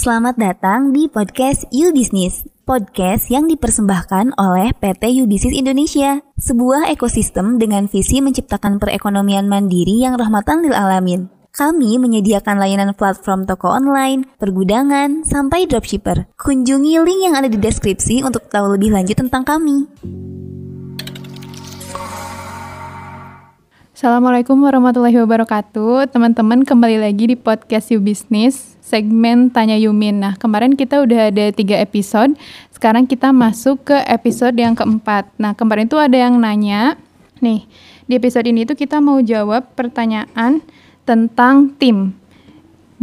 Selamat datang di podcast You Business, podcast yang dipersembahkan oleh PT You Business Indonesia, sebuah ekosistem dengan visi menciptakan perekonomian mandiri yang rahmatan lil alamin. Kami menyediakan layanan platform toko online, pergudangan, sampai dropshipper. Kunjungi link yang ada di deskripsi untuk tahu lebih lanjut tentang kami. Assalamualaikum warahmatullahi wabarakatuh. Teman-teman kembali lagi di podcast You Business Segmen Tanya Yumin. Nah kemarin kita udah ada tiga episode. Sekarang kita masuk ke episode yang keempat. Nah kemarin tuh ada yang nanya Nih di episode ini tuh kita mau jawab pertanyaan tentang tim.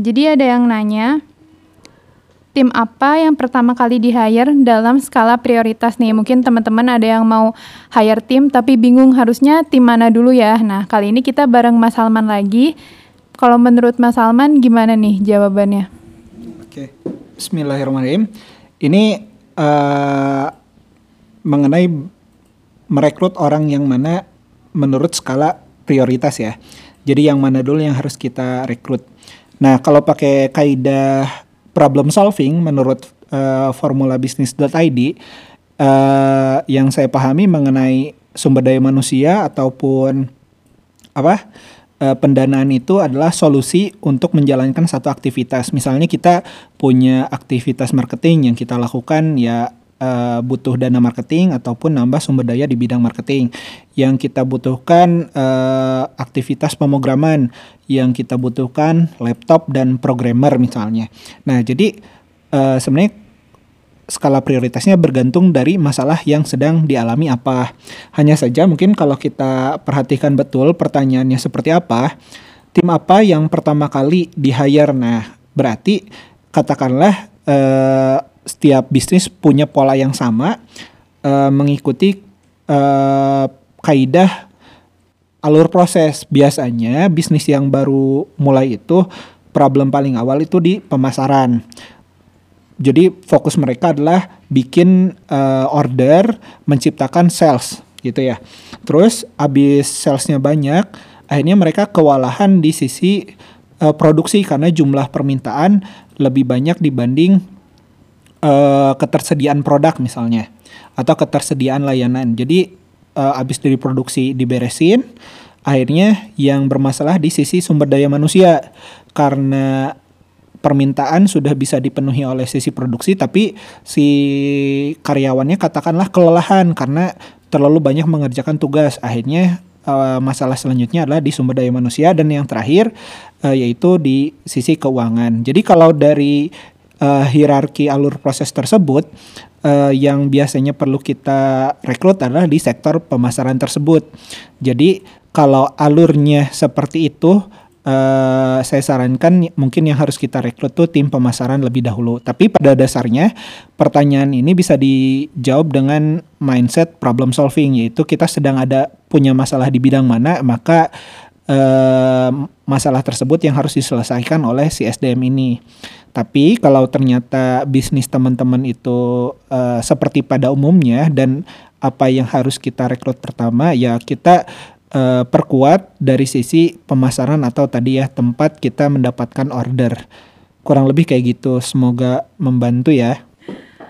Jadi ada yang nanya tim apa yang pertama kali di hire dalam skala prioritas nih? Mungkin teman-teman ada yang mau hire tim tapi bingung harusnya tim mana dulu ya. Nah, kali ini kita bareng Mas Salman lagi. Kalau menurut Mas Salman gimana nih jawabannya? Oke, Bismillahirrahmanirrahim. Ini uh, mengenai merekrut orang yang mana menurut skala prioritas ya. Jadi yang mana dulu yang harus kita rekrut. Nah, kalau pakai kaidah problem solving menurut uh, formula bisnis.id uh, yang saya pahami mengenai sumber daya manusia ataupun apa uh, pendanaan itu adalah solusi untuk menjalankan satu aktivitas. Misalnya kita punya aktivitas marketing yang kita lakukan ya uh, butuh dana marketing ataupun nambah sumber daya di bidang marketing. Yang kita butuhkan uh, aktivitas pemrograman, yang kita butuhkan laptop dan programmer misalnya. Nah, jadi uh, sebenarnya skala prioritasnya bergantung dari masalah yang sedang dialami apa. Hanya saja mungkin kalau kita perhatikan betul pertanyaannya seperti apa, tim apa yang pertama kali di hire. Nah, berarti katakanlah uh, setiap bisnis punya pola yang sama uh, mengikuti uh, kaidah alur proses. Biasanya bisnis yang baru mulai itu problem paling awal itu di pemasaran. Jadi fokus mereka adalah bikin uh, order menciptakan sales gitu ya. Terus abis salesnya banyak akhirnya mereka kewalahan di sisi uh, produksi karena jumlah permintaan lebih banyak dibanding uh, ketersediaan produk misalnya atau ketersediaan layanan. Jadi uh, abis dari produksi diberesin, akhirnya yang bermasalah di sisi sumber daya manusia. Karena permintaan sudah bisa dipenuhi oleh sisi produksi tapi si karyawannya katakanlah kelelahan karena terlalu banyak mengerjakan tugas. Akhirnya uh, masalah selanjutnya adalah di sumber daya manusia dan yang terakhir uh, yaitu di sisi keuangan. Jadi kalau dari uh, hierarki alur proses tersebut uh, yang biasanya perlu kita rekrut adalah di sektor pemasaran tersebut. Jadi kalau alurnya seperti itu Uh, saya sarankan mungkin yang harus kita rekrut tuh tim pemasaran lebih dahulu. Tapi pada dasarnya pertanyaan ini bisa dijawab dengan mindset problem solving yaitu kita sedang ada punya masalah di bidang mana maka uh, masalah tersebut yang harus diselesaikan oleh si SDM ini. Tapi kalau ternyata bisnis teman-teman itu uh, seperti pada umumnya dan apa yang harus kita rekrut pertama ya kita uh, perkuat dari sisi pemasaran atau tadi ya tempat kita mendapatkan order. Kurang lebih kayak gitu. Semoga membantu ya.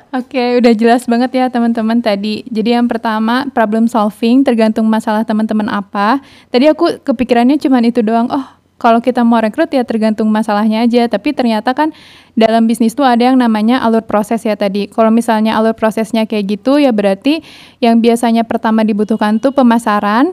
Oke, udah jelas banget ya teman-teman tadi. Jadi yang pertama problem solving tergantung masalah teman-teman apa. Tadi aku kepikirannya cuma itu doang. Oh, kalau kita mau rekrut ya tergantung masalahnya aja. Tapi ternyata kan dalam bisnis tuh ada yang namanya alur proses ya tadi. Kalau misalnya alur prosesnya kayak gitu ya berarti yang biasanya pertama dibutuhkan tuh pemasaran,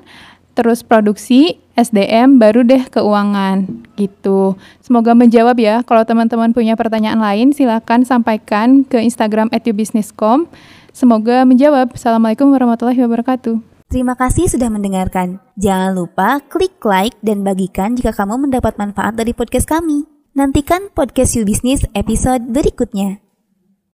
terus produksi, SDM, baru deh keuangan gitu. Semoga menjawab ya. Kalau teman-teman punya pertanyaan lain silakan sampaikan ke Instagram @yobusiness.com. Semoga menjawab. Assalamualaikum warahmatullahi wabarakatuh. Terima kasih sudah mendengarkan. Jangan lupa klik like dan bagikan jika kamu mendapat manfaat dari podcast kami. Nantikan podcast You Business episode berikutnya.